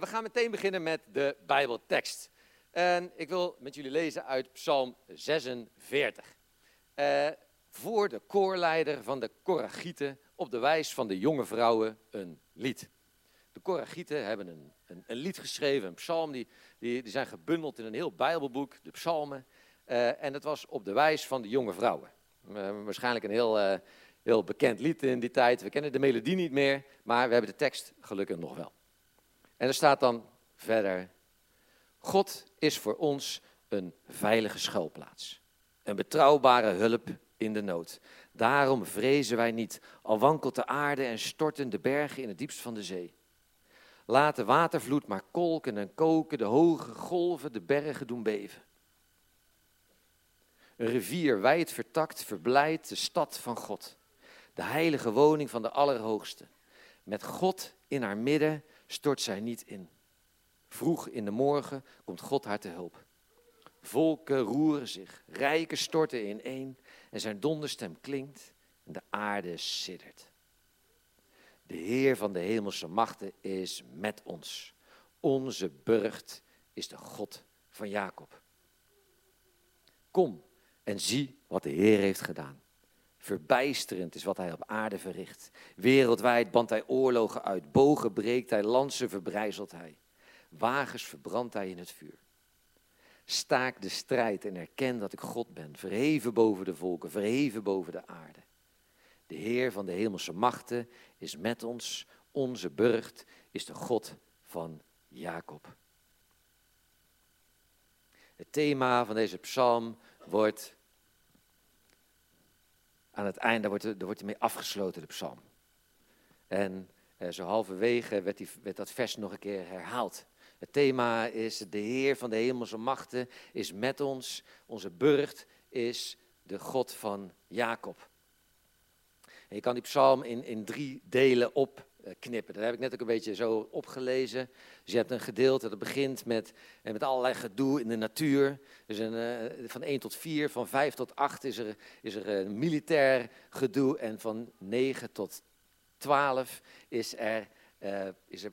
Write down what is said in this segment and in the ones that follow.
We gaan meteen beginnen met de Bijbeltekst. En ik wil met jullie lezen uit Psalm 46. Uh, voor de koorleider van de Koragieten op de wijs van de jonge vrouwen een lied. De Koragieten hebben een, een, een, lied geschreven, een psalm, die, die, die, zijn gebundeld in een heel Bijbelboek, de psalmen. Uh, en het was op de wijs van de jonge vrouwen. Waarschijnlijk een heel, uh, heel bekend lied in die tijd. We kennen de melodie niet meer, maar we hebben de tekst gelukkig nog wel. En er staat dan verder, God is voor ons een veilige schuilplaats, een betrouwbare hulp in de nood. Daarom vrezen wij niet, al wankelt de aarde en storten de bergen in het diepst van de zee. Laat de watervloed maar kolken en koken, de hoge golven de bergen doen beven. Een rivier wijd vertakt verblijdt de stad van God, de heilige woning van de Allerhoogste. Met God in haar midden stort zij niet in. Vroeg in de morgen komt God haar te hulp. Volken roeren zich, rijken storten ineen en zijn donderstem klinkt en de aarde siddert. De Heer van de hemelse machten is met ons. Onze burcht is de God van Jacob. Kom en zie wat de Heer heeft gedaan. Verbijsterend is wat hij op aarde verricht. Wereldwijd bandt hij oorlogen uit, bogen breekt hij, lansen verbrijzelt hij. Wagens verbrandt hij in het vuur. Staak de strijd en erken dat ik God ben, verheven boven de volken, verheven boven de aarde. De Heer van de hemelse machten is met ons, onze burcht is de God van Jacob. Het thema van deze psalm wordt aan het einde, daar wordt, er wordt mee afgesloten, de psalm. En eh, zo halverwege werd, die, werd dat vers nog een keer herhaald. Het thema is de Heer van de hemelse machten is met ons. Onze burcht is de God van Jacob. Je kan die psalm in, in drie delen opknippen. Dat heb ik net ook een beetje zo opgelezen. Dus je hebt een gedeelte dat begint met, eh, met allerlei gedoe in de natuur. Dus een, uh, van 1 tot 4, van 5 tot 8 is er, is er een militair gedoe. En van 9 tot 12 is er, is er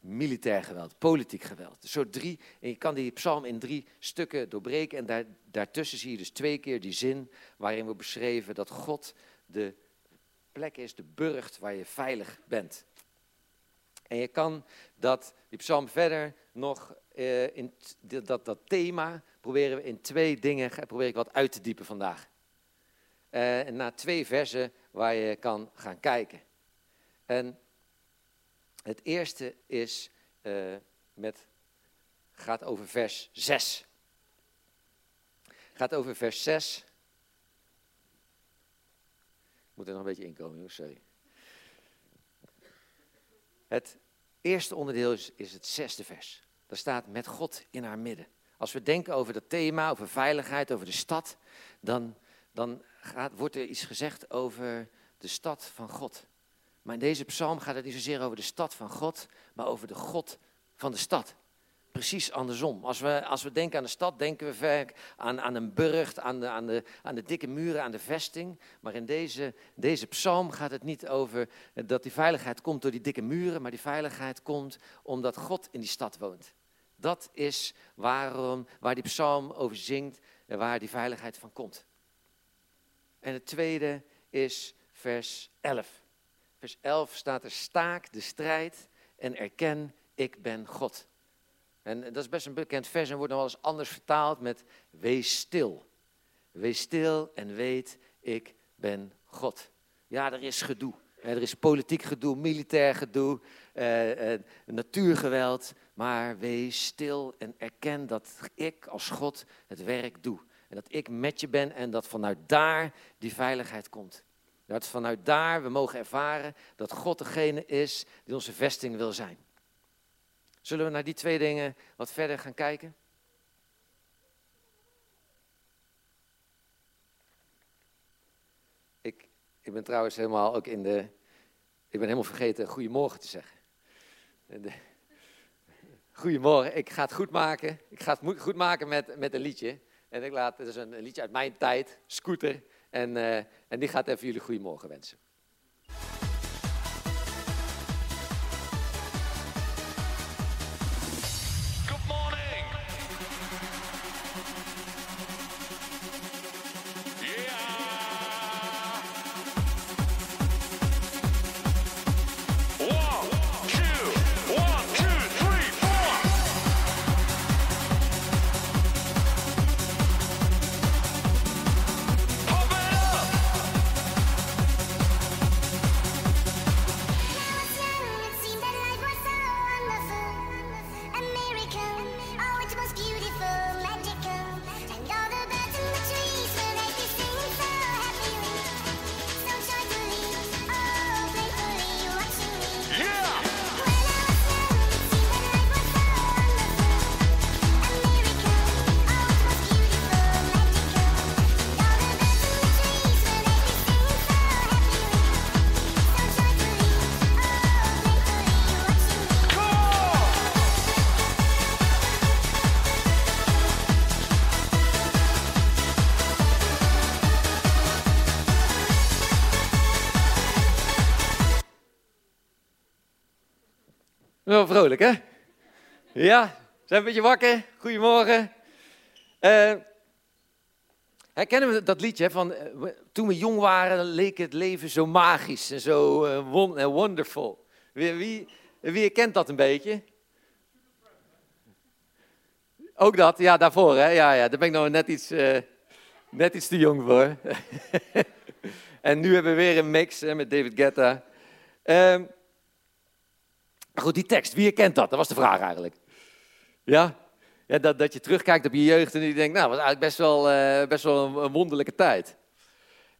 militair geweld, politiek geweld. Dus zo drie, en je kan die psalm in drie stukken doorbreken en daar, daartussen zie je dus twee keer die zin waarin we beschreven dat God de plek is, de burcht waar je veilig bent. En je kan dat, die psalm verder nog, uh, in dat, dat thema proberen we in twee dingen, probeer ik wat uit te diepen vandaag. Uh, en na twee versen waar je kan gaan kijken. En het eerste is uh, met, gaat over vers 6. Gaat over vers 6. Moet er nog een beetje inkomen, jongens, sorry. Het eerste onderdeel is, is het zesde vers. Daar staat met God in haar midden. Als we denken over dat thema, over veiligheid, over de stad, dan, dan gaat, wordt er iets gezegd over de stad van God. Maar in deze psalm gaat het niet zozeer over de stad van God, maar over de God van de stad. Precies andersom. Als we, als we denken aan de stad, denken we vaak aan, aan een burcht, aan de, aan, de, aan de dikke muren, aan de vesting. Maar in deze, deze psalm gaat het niet over dat die veiligheid komt door die dikke muren, maar die veiligheid komt omdat God in die stad woont. Dat is waarom, waar die psalm over zingt en waar die veiligheid van komt. En het tweede is vers 11. Vers 11 staat er: staak de strijd en erken, ik ben God. En dat is best een bekend vers en wordt nog wel eens anders vertaald met wees stil. Wees stil en weet, ik ben God. Ja, er is gedoe. Er is politiek gedoe, militair gedoe, eh, eh, natuurgeweld. Maar wees stil en erken dat ik als God het werk doe. En dat ik met je ben en dat vanuit daar die veiligheid komt. Dat vanuit daar we mogen ervaren dat God degene is die onze vesting wil zijn. Zullen we naar die twee dingen wat verder gaan kijken? Ik, ik ben trouwens helemaal ook in de. Ik ben helemaal vergeten goedemorgen te zeggen. De, goedemorgen, ik ga het goed maken. Ik ga het goed maken met, met een liedje. En ik laat, het is een, liedje uit mijn tijd, Scooter. En, uh, en die gaat even jullie goedemorgen wensen. Wel vrolijk, hè? Ja, zijn een beetje wakker? Goedemorgen. Uh, herkennen we dat liedje van uh, toen we jong waren leek het leven zo magisch en zo uh, won wonderful. Wie, wie, wie herkent dat een beetje? Ook dat, ja, daarvoor, hè? Ja, ja, daar ben ik nog net iets, net iets te jong voor. en nu hebben we weer een mix hè, met David Guetta. Ehm, goed, die tekst, wie herkent dat? Dat was de vraag eigenlijk. Ja? ja dat, dat je terugkijkt op je jeugd en je denkt, nou, was eigenlijk best wel, uh, best wel een, wonderlijke tijd.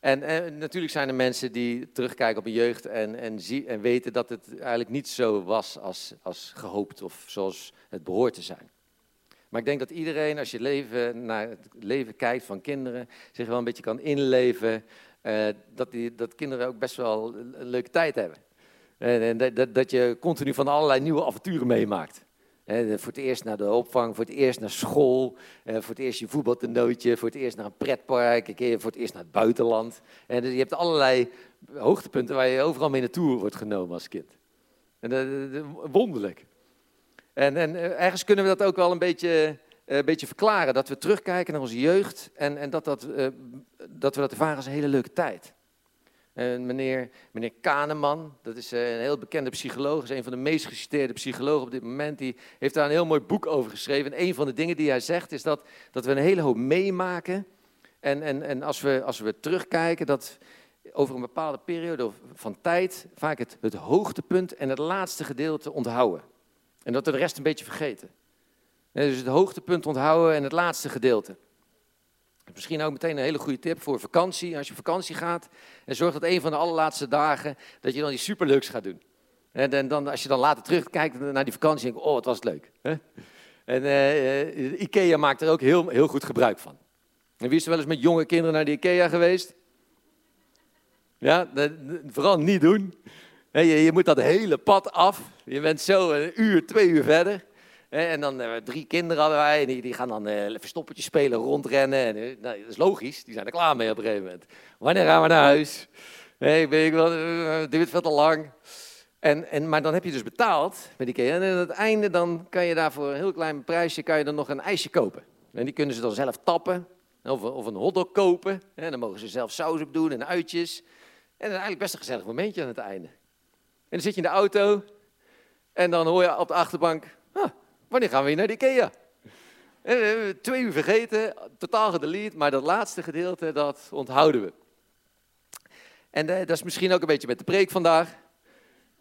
En, en, natuurlijk zijn er mensen die terugkijken op hun jeugd en, en, zie, en weten dat het eigenlijk niet zo was als, als gehoopt of zoals het behoort te zijn. Maar ik denk dat iedereen, als je leven, naar het leven kijkt van kinderen, zich wel een beetje kan inleven. Uh, dat, die, dat kinderen ook best wel een leuke tijd hebben. En, en dat, dat je continu van allerlei nieuwe avonturen meemaakt voor het eerst naar de opvang, voor het eerst naar school, voor het eerst je voetbaltoernooitje, voor het eerst naar een pretpark, voor het eerst naar het buitenland. En dus je hebt allerlei hoogtepunten waar je overal mee naartoe wordt genomen als kind. En dat, wonderlijk. En, en eh, ergens kunnen we dat ook wel een beetje, eh, een beetje verklaren, dat we terugkijken naar onze jeugd en, en dat, dat, dat we dat ervaren als een hele leuke tijd. En meneer, meneer Kahneman, dat is eh, een heel bekende psycholoog, is een van de meest geciteerde psychologen op dit moment. Die heeft daar een heel mooi boek over geschreven. En een van de dingen die hij zegt is dat, dat we een hele hoop meemaken. En, en, en als, we, als we terugkijken, dat over een bepaalde periode van tijd vaak het hoogtepunt en het laatste gedeelte onthouden. En dat we de rest een beetje vergeten. Dus het hoogtepunt onthouden en het laatste gedeelte. Misschien ook meteen een hele goede tip voor vakantie. Als je op vakantie gaat, en zorg dat een van de allerlaatste dagen, dat je dan die superleuks gaat doen. En dan, als je dan later terugkijkt naar die vakantie, denk je, oh, wat was het leuk. En uh, IKEA maakt er ook heel, heel goed gebruik van. En wie is er wel eens met jonge kinderen naar de IKEA geweest? Ja, vooral niet doen. Je moet dat hele pad af. Je bent zo een uur, twee uur verder. En dan uh, drie kinderen hadden wij, en die, gaan dan uh, verstoppertje spelen, rondrennen. En, uh, nou, dat is logisch, die zijn er klaar mee op een gegeven moment. Wanneer gaan we naar huis? Nee, ben ik wel, duurt veel te lang. En, en, maar dan heb je dus betaald met die keer. En aan het einde dan kan je daar voor een heel klein prijsje kan je dan nog een ijsje kopen. En die kunnen ze dan zelf tappen. Of, of een hotdog kopen. En dan mogen ze zelf saus op doen en uitjes. En is eigenlijk best een gezellig momentje aan het einde. En dan zit je in de auto. En dan hoor je op de achterbank... Wanneer gaan we weer naar de IKEA? Eh, twee uur vergeten, totaal gedelete, maar dat laatste gedeelte, dat onthouden we. En eh, dat is misschien ook een beetje met de preek vandaag.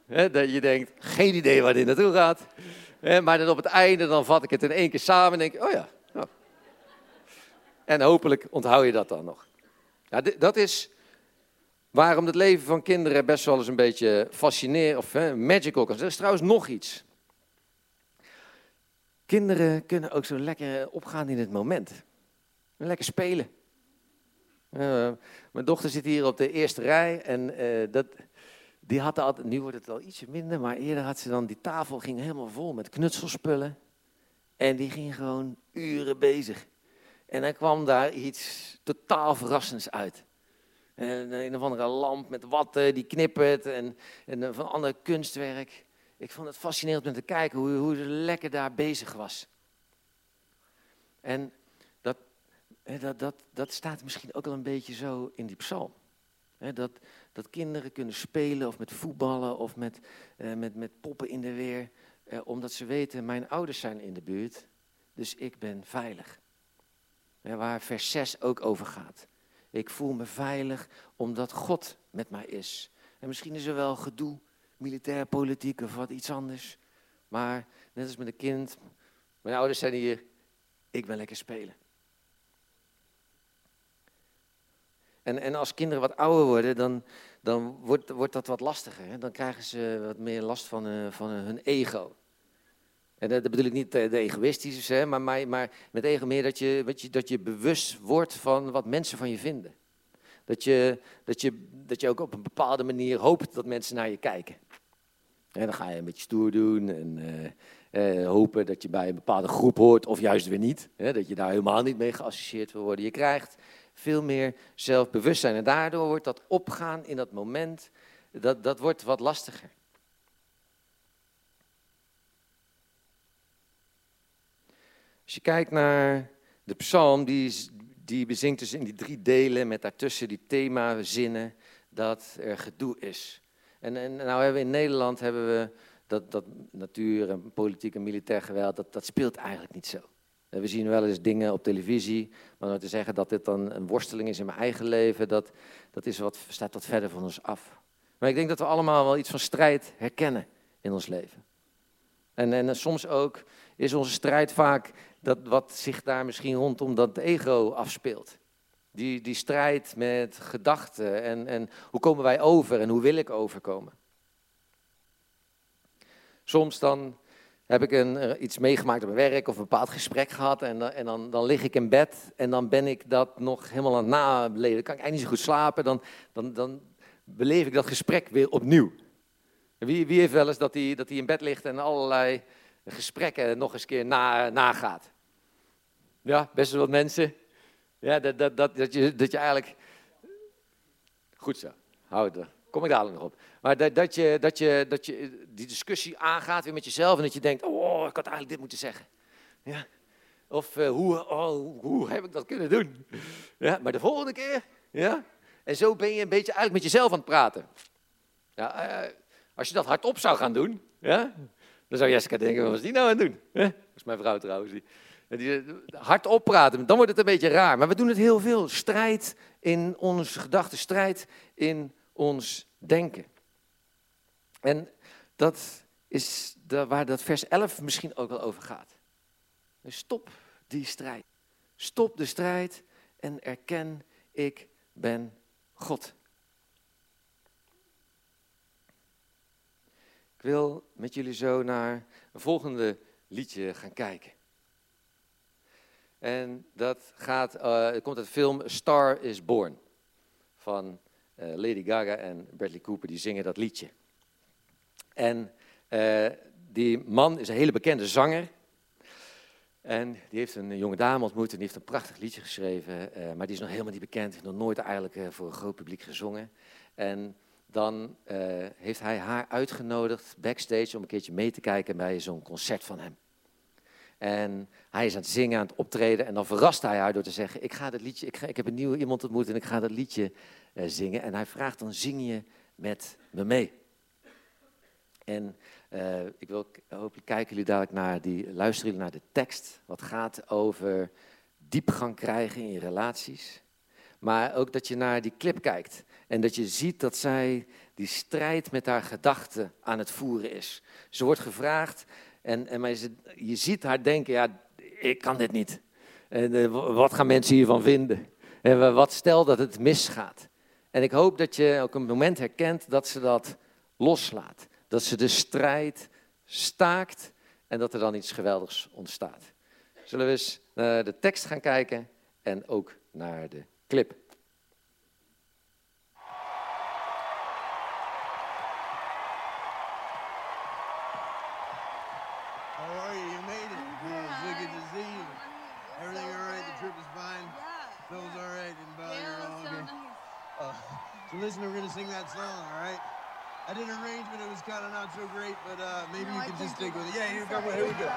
dat je denkt, geen idee waar dit naartoe gaat. maar dan op het einde, dan vat ik het in één keer samen en denk oh ja. En hopelijk onthoud je dat dan nog. Ja, dat is waarom het leven van kinderen best wel eens een beetje fascinerend of magical kan zijn. Er is trouwens nog iets. Kinderen kunnen ook zo lekker opgaan in het moment. Lekker spelen. Uh, mijn dochter zit hier op de eerste rij en uh, dat, die had altijd, nu wordt het wel ietsje minder, maar eerder had ze dan die tafel ging helemaal vol met knutselspullen. En die ging gewoon uren bezig. En dan kwam daar iets totaal verrassends uit. En een of andere lamp met watten die knippert en, en van ander kunstwerk ik vond het fascinerend om te kijken hoe, hoe ze lekker daar bezig was. En dat, dat, dat, dat staat misschien ook al een beetje zo in die psalm. Dat, dat kinderen kunnen spelen of met voetballen of met, eh, met, met poppen in de weer. Eh, omdat ze weten, mijn ouders zijn in de buurt, dus ik ben veilig. Waar vers 6 ook over gaat. Ik voel me veilig omdat God met mij is. En misschien is er wel gedoe militair, politiek of wat iets anders. Maar net als met een kind, mijn ouders zijn hier, ik ben lekker spelen. En, en als kinderen wat ouder worden, dan, dan wordt, wordt dat wat lastiger. Hè? Dan krijgen ze wat meer last van, uh, van hun ego. En dat, bedoel ik niet de, de egoïstische, hè, maar, maar, maar met ego meer dat je, dat, je, dat je bewust wordt van wat mensen van je vinden. Dat je, dat, je, dat je ook op een bepaalde manier hoopt dat mensen naar je kijken. En dan ga je een beetje stoer doen en eh, eh, hopen dat je bij een bepaalde groep hoort of juist weer niet. Dat je daar helemaal niet mee geassocieerd wil worden. Je krijgt veel meer zelfbewustzijn en daardoor wordt dat opgaan in dat moment, dat, dat wordt wat lastiger. Als je kijkt naar de psalm, die, die bezinkt dus in die drie delen met daartussen die thema-zinnen dat er gedoe is. En, en nou hebben we in Nederland hebben we dat, dat natuur en politiek en militair geweld, dat, dat speelt eigenlijk niet zo. We zien wel eens dingen op televisie, maar om te zeggen dat dit dan een worsteling is in mijn eigen leven, dat, dat is wat, staat wat verder van ons af. Maar ik denk dat we allemaal wel iets van strijd herkennen in ons leven. En, en soms ook is onze strijd vaak dat wat zich daar misschien rondom dat ego afspeelt. Die, die strijd met gedachten en, en hoe komen wij over en hoe wil ik overkomen. Soms dan heb ik een, eh, iets meegemaakt op mijn werk of een bepaald gesprek gehad en, en dan, dan lig ik in bed en dan ben ik dat nog helemaal aan het nabeleven. Dan kan ik eigenlijk niet zo goed slapen, dan, dan, dan beleef ik dat gesprek weer opnieuw. Wie, wie heeft wel eens dat hij, dat hij in bed ligt en allerlei gesprekken nog eens keer na, nagaat? Ja, best wel wat mensen. Ja, dat, dat, dat, dat, je, dat je eigenlijk... Goed zo, hou. Kom ik dadelijk nog op. Maar dat, dat, je, dat, je, dat je die discussie aangaat weer met jezelf en dat je denkt, oh, ik had eigenlijk dit moeten zeggen. Ja. Of uh, hoe, oh, hoe heb ik dat kunnen doen? Ja, maar de volgende keer, ja. En zo ben je een beetje eigenlijk met jezelf aan het praten. Ja, uh, als je dat hardop zou gaan doen, ja, dan zou Jessica denken, wat is die nou aan het doen? Dat is mijn vrouw trouwens. Die, die, hardop praten, dan wordt het een beetje raar. Maar we doen het heel veel. Strijd in onze gedachten, strijd in ons denken. En dat is waar dat vers 11 misschien ook wel over gaat. Dus stop die strijd. Stop de strijd en erken, ik ben God. Ik wil met jullie zo naar een volgende liedje gaan kijken. En dat gaat, het komt uit de film Star is Born van uh, Lady Gaga en Bradley Cooper, die zingen dat liedje. En uh, die man is een hele bekende zanger. En die heeft een jonge dame ontmoet en die heeft een prachtig liedje geschreven. Maar die is nog helemaal niet bekend, nog nooit eigenlijk voor een groot publiek gezongen. En dan heeft hij haar uitgenodigd backstage om een keertje mee te kijken bij zo'n concert van hem. En hij is aan het zingen, aan het optreden. En dan verrast hij haar door te zeggen: Ik ga dat liedje, ik, ik heb een nieuwe iemand ontmoet en ik ga dat liedje uh, zingen. En hij vraagt dan: Zing je met me mee? En uh, ik wil hopelijk kijken jullie dadelijk naar die, luisteren jullie naar de tekst. Wat gaat over diepgang krijgen in je relaties. Maar ook dat je naar die clip kijkt. En dat je ziet dat zij die strijd met haar gedachten aan het voeren is. Ze wordt gevraagd en, en je, ziet haar denken, ja, ik kan dit niet. En, uh, wat gaan mensen hiervan vinden? En wat stel dat het misgaat? En ik hoop dat je ook een moment herkent dat ze dat loslaat. Dat ze de strijd staakt en dat er dan iets geweldigs ontstaat. Zullen we eens naar de tekst gaan kijken en ook naar de clip. Listen, we're gonna sing that song, all right? I did an arrangement, it was kind of not so great, but uh, maybe no, you can just stick with it. Yeah, here, go, here we go.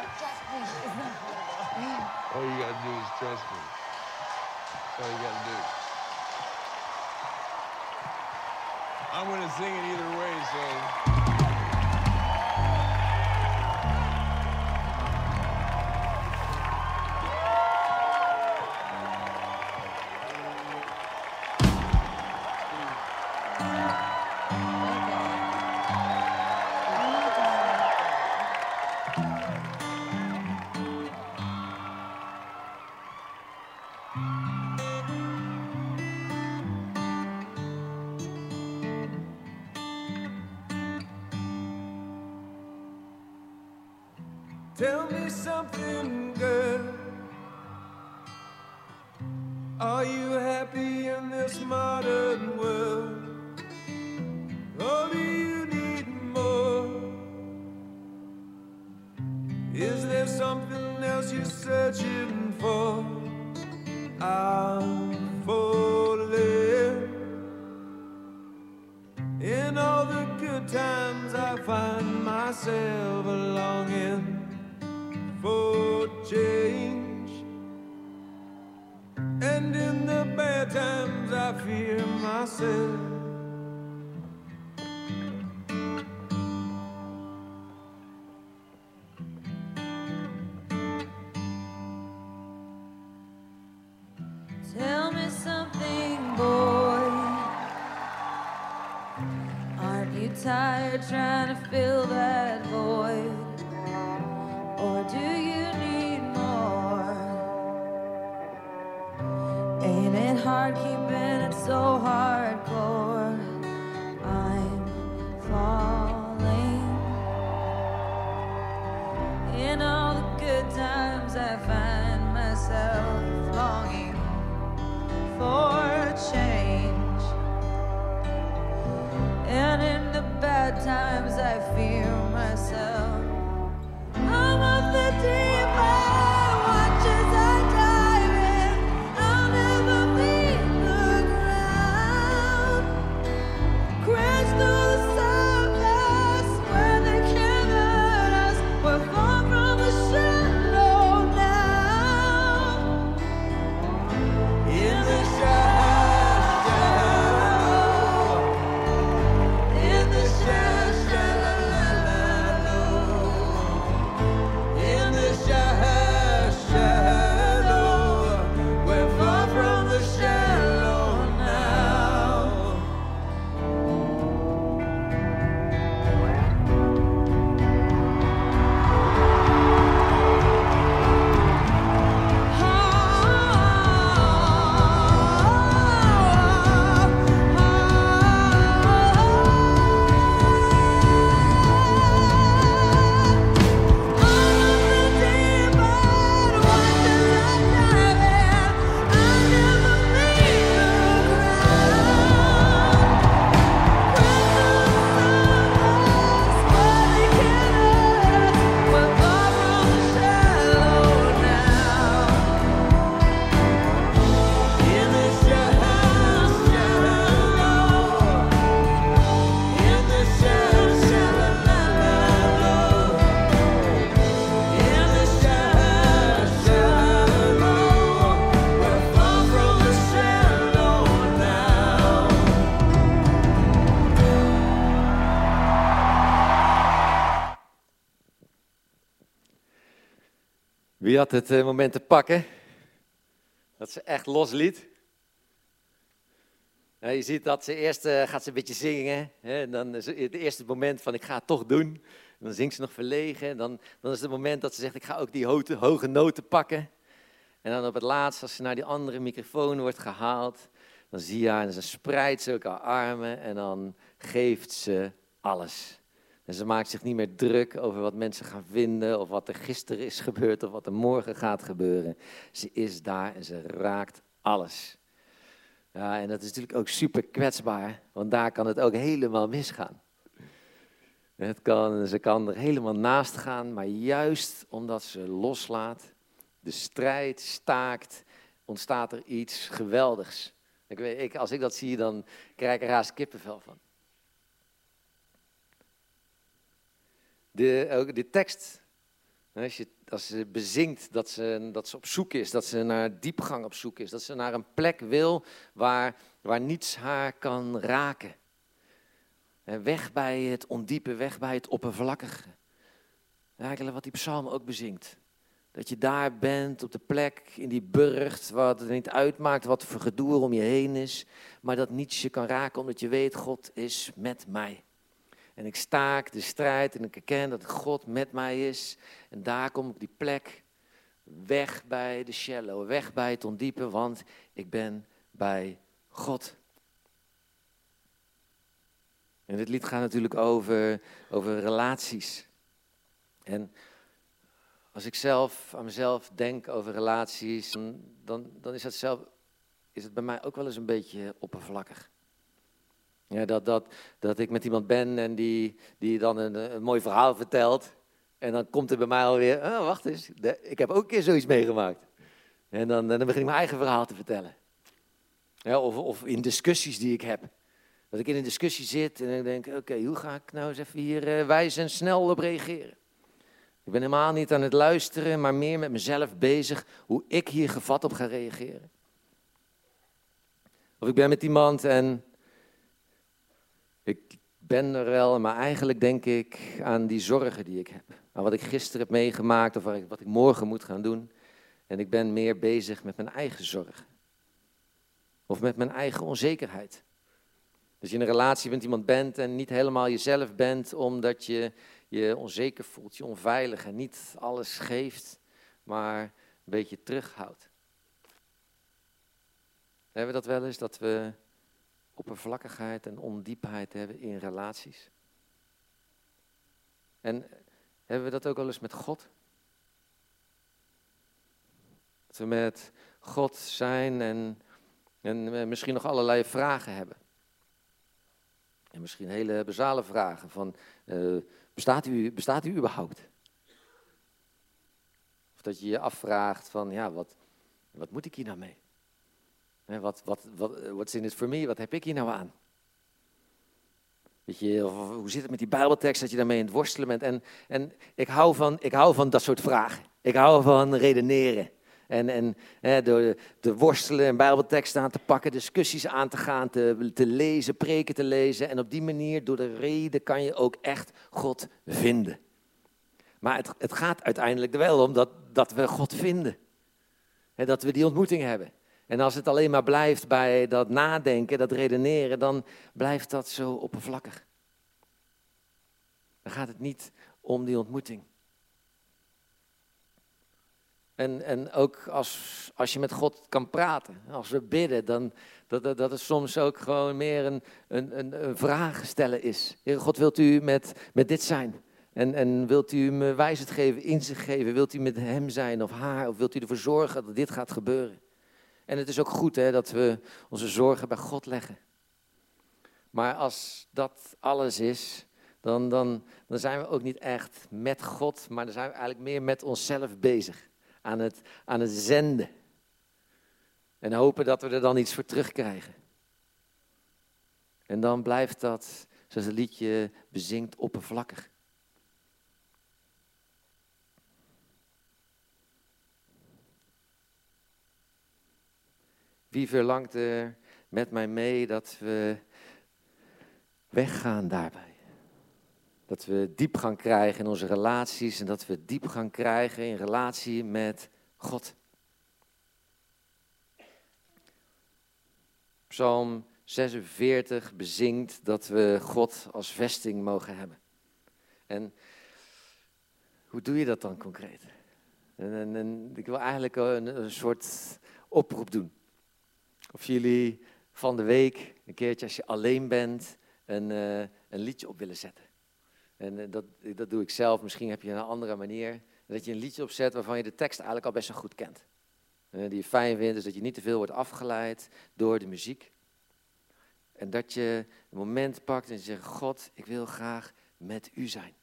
all you gotta do is trust me. That's all you gotta do. I'm gonna sing it either way, so. Something, fear myself. Had het eh, moment te pakken? Dat ze echt losliet. Ja, je ziet dat ze eerst eh, gaat ze een beetje zingen. Hè, en dan is het eerste moment van ik ga het toch doen. En dan zingt ze nog verlegen. En dan, dan is het moment dat ze zegt ik ga ook die hoge, hoge noten pakken. En dan op het laatst als ze naar die andere microfoon wordt gehaald. Dan zie je haar en ze spreidt ze ook haar armen. En dan geeft ze alles. En ze maakt zich niet meer druk over wat mensen gaan vinden, of wat er gisteren is gebeurd, of wat er morgen gaat gebeuren. Ze is daar en ze raakt alles. Ja, en dat is natuurlijk ook super kwetsbaar, want daar kan het ook helemaal misgaan. Het kan, ze kan er helemaal naast gaan, maar juist omdat ze loslaat, de strijd staakt, ontstaat er iets geweldigs. Ik weet, ik, als ik dat zie, dan krijg ik er haast kippenvel van. De, de tekst, als, je, als ze bezingt dat ze, dat ze op zoek is, dat ze naar diepgang op zoek is, dat ze naar een plek wil waar, waar niets haar kan raken. En weg bij het ondiepe, weg bij het oppervlakkige. Eigenlijk wat die psalm ook bezingt. Dat je daar bent, op de plek, in die burcht, waar het niet uitmaakt wat voor gedoe om je heen is, maar dat niets je kan raken, omdat je weet, God is met mij. En ik staak de strijd en ik erken dat God met mij is. En daar kom ik die plek, weg bij de shallow, weg bij het ondiepe, want ik ben bij God. En dit lied gaat natuurlijk over, over relaties. En als ik zelf aan mezelf denk over relaties, dan, dan, is, het zelf, is het bij mij ook wel eens een beetje oppervlakkig. Ja, dat, dat, dat ik met iemand ben en die, die dan een, mooi verhaal vertelt. En dan komt er bij mij alweer, oh, wacht eens, ik heb ook een keer zoiets meegemaakt. En dan, dan begin ik mijn eigen verhaal te vertellen. Ja, of, of in discussies die ik heb. Dat ik in een discussie zit en ik denk, oké, hoe ga ik nou eens even hier eh, wijs en snel op reageren? Ik ben helemaal niet aan het luisteren, maar meer met mezelf bezig hoe ik hier gevat op ga reageren. Of ik ben met iemand en Ik ben er wel, maar eigenlijk denk ik aan die zorgen die ik heb. Aan wat ik gisteren heb meegemaakt of wat ik morgen moet gaan doen. En ik ben meer bezig met mijn eigen zorgen. Of met mijn eigen onzekerheid. Dat je in een relatie met iemand bent en niet helemaal jezelf bent omdat je je onzeker voelt, je onveilig en niet alles geeft, maar een beetje terughoudt. Hebben we dat wel eens, dat we oppervlakkigheid en ondiepheid hebben in relaties? En hebben we dat ook wel eens met God? Dat we met God zijn en, en eh, misschien nog allerlei vragen hebben. En misschien hele basale vragen van, eh, bestaat, u, bestaat u überhaupt? Of dat je je afvraagt van, ja, wat, wat moet ik hier nou mee? Wat, wat, wat, eh, what's in it for me? Wat heb ik hier nou aan? Weet je, hoe zit het met die Bijbeltekst dat je daarmee in het worstelen bent? En, en ik, hou van, ik hou van dat soort vragen. Ik hou van redeneren. En, en hè, door te worstelen en Bijbelteksten aan te pakken, discussies aan te gaan, te, lezen, preken te lezen. En op die manier, door de reden, kan je ook echt God vinden. Maar het, het gaat uiteindelijk wel om dat, dat we God vinden. Hè, dat we die ontmoeting hebben. En als het alleen maar blijft bij dat nadenken, dat redeneren, dan blijft dat zo oppervlakkig. Dan gaat het niet om die ontmoeting. En, en ook als, als je met God kan praten, als we bidden, dan dat, dat, dat het soms ook gewoon meer een, een, een, vraag stellen is. Heer God, wilt u met, met dit zijn? En, en wilt u me wijsheid geven, inzicht geven? Wilt u met hem zijn of haar? Of wilt u ervoor zorgen dat dit gaat gebeuren? En het is ook goed hè, dat we onze zorgen bij God leggen. Maar als dat alles is, dan, dan, dan zijn we ook niet echt met God, maar dan zijn we eigenlijk meer met onszelf bezig. Aan het, aan het zenden. En hopen dat we er dan iets voor terugkrijgen. En dan blijft dat, zoals het liedje bezingt, oppervlakkig. Wie verlangt er met mij mee dat we weggaan daarbij? Dat we diepgang krijgen in onze relaties en dat we diepgang krijgen in relatie met God. Psalm 46 bezingt dat we God als vesting mogen hebben. En hoe doe je dat dan concreet? En, ik wil eigenlijk een soort oproep doen. Of jullie van de week, een keertje als je alleen bent, een, uh, een liedje op willen zetten. En uh, dat, dat doe ik zelf, misschien heb je een andere manier. Dat je een liedje opzet waarvan je de tekst eigenlijk al best wel goed kent. Uh, die je fijn vindt, dus dat je niet te veel wordt afgeleid door de muziek. En dat je een moment pakt en je zegt, God, ik wil graag met u zijn.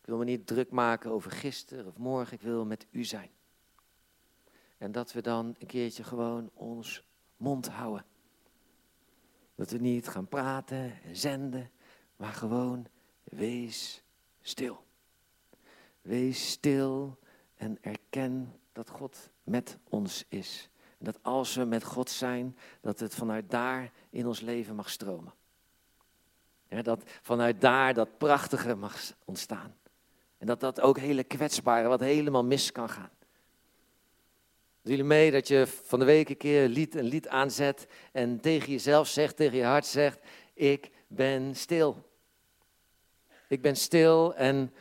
Ik wil me niet druk maken over gisteren of morgen, ik wil met u zijn. En dat we dan een keertje gewoon ons mond houden. Dat we niet gaan praten en zenden, maar gewoon wees stil. Wees stil en erken dat God met ons is. En dat als we met God zijn, dat het vanuit daar in ons leven mag stromen. Ja, dat vanuit daar dat prachtige mag ontstaan. En dat dat ook hele kwetsbare, wat helemaal mis kan gaan. Doen jullie mee dat je van de week een keer een lied, een lied aanzet en tegen jezelf zegt, tegen je hart zegt, ik ben stil. Ik ben stil en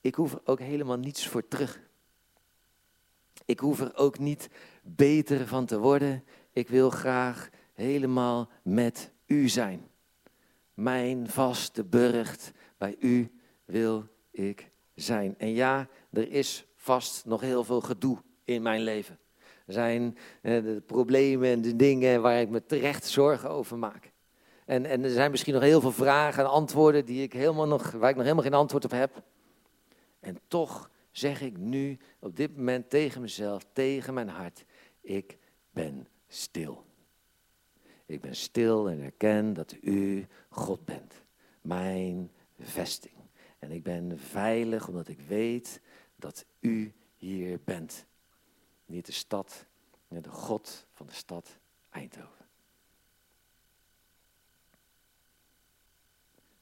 ik hoef er ook helemaal niets voor terug. Ik hoef er ook niet beter van te worden. Ik wil graag helemaal met u zijn. Mijn vaste burcht, bij u wil ik zijn. En ja, er is vast nog heel veel gedoe in mijn leven. Er zijn eh, de problemen en de dingen waar ik me terecht zorgen over maak. En, en er zijn misschien nog heel veel vragen en antwoorden die ik helemaal nog, waar ik nog helemaal geen antwoord op heb. En toch zeg ik nu op dit moment tegen mezelf, tegen mijn hart, ik ben stil. Ik ben stil en erken dat u God bent, mijn vesting. En ik ben veilig omdat ik weet dat u hier bent. Niet de stad, maar de God van de stad Eindhoven.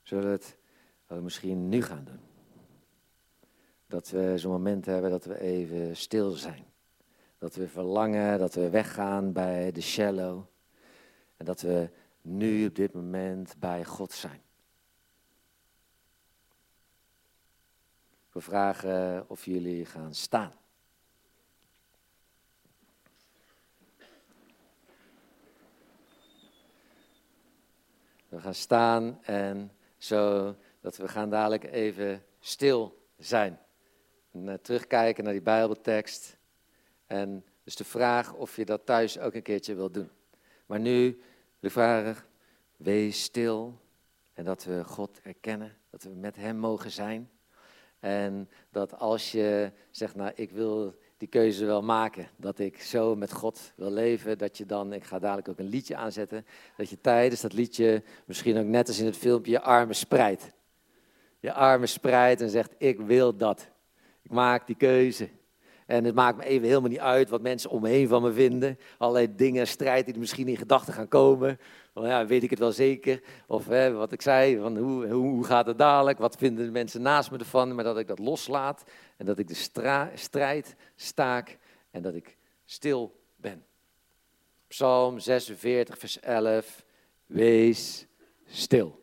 Zullen we het eh, misschien nu gaan doen? Dat we zo'n moment hebben dat we even stil zijn. Dat we verlangen, dat we weggaan bij de shallow. En dat we nu op dit moment bij God zijn. We vragen of jullie gaan staan. We gaan staan en zo dat we gaan dadelijk even stil zijn. En, eh, terugkijken naar die Bijbeltekst. En dus de vraag of je dat thuis ook een keertje wil doen. Maar nu de vraag, wees stil en dat we God erkennen, dat we met Hem mogen zijn. En dat als je zegt, nou ik wil die keuze wel maken, dat ik zo met God wil leven, dat je dan, ik ga dadelijk ook een liedje aanzetten, dat je tijdens dat liedje misschien ook net als in het filmpje je armen spreidt. Je armen spreidt en zegt, ik wil dat. Ik maak die keuze. En het maakt me even helemaal niet uit wat mensen om me heen van me vinden. Allerlei dingen, strijd die er misschien in gedachten gaan komen. Van, ja, weet ik het wel zeker? Of hè, wat ik zei, van hoe, hoe, gaat het dadelijk? Wat vinden de mensen naast me ervan? Maar dat ik dat loslaat en dat ik de strijd staak en dat ik stil ben. Psalm 46, vers 11. Wees stil.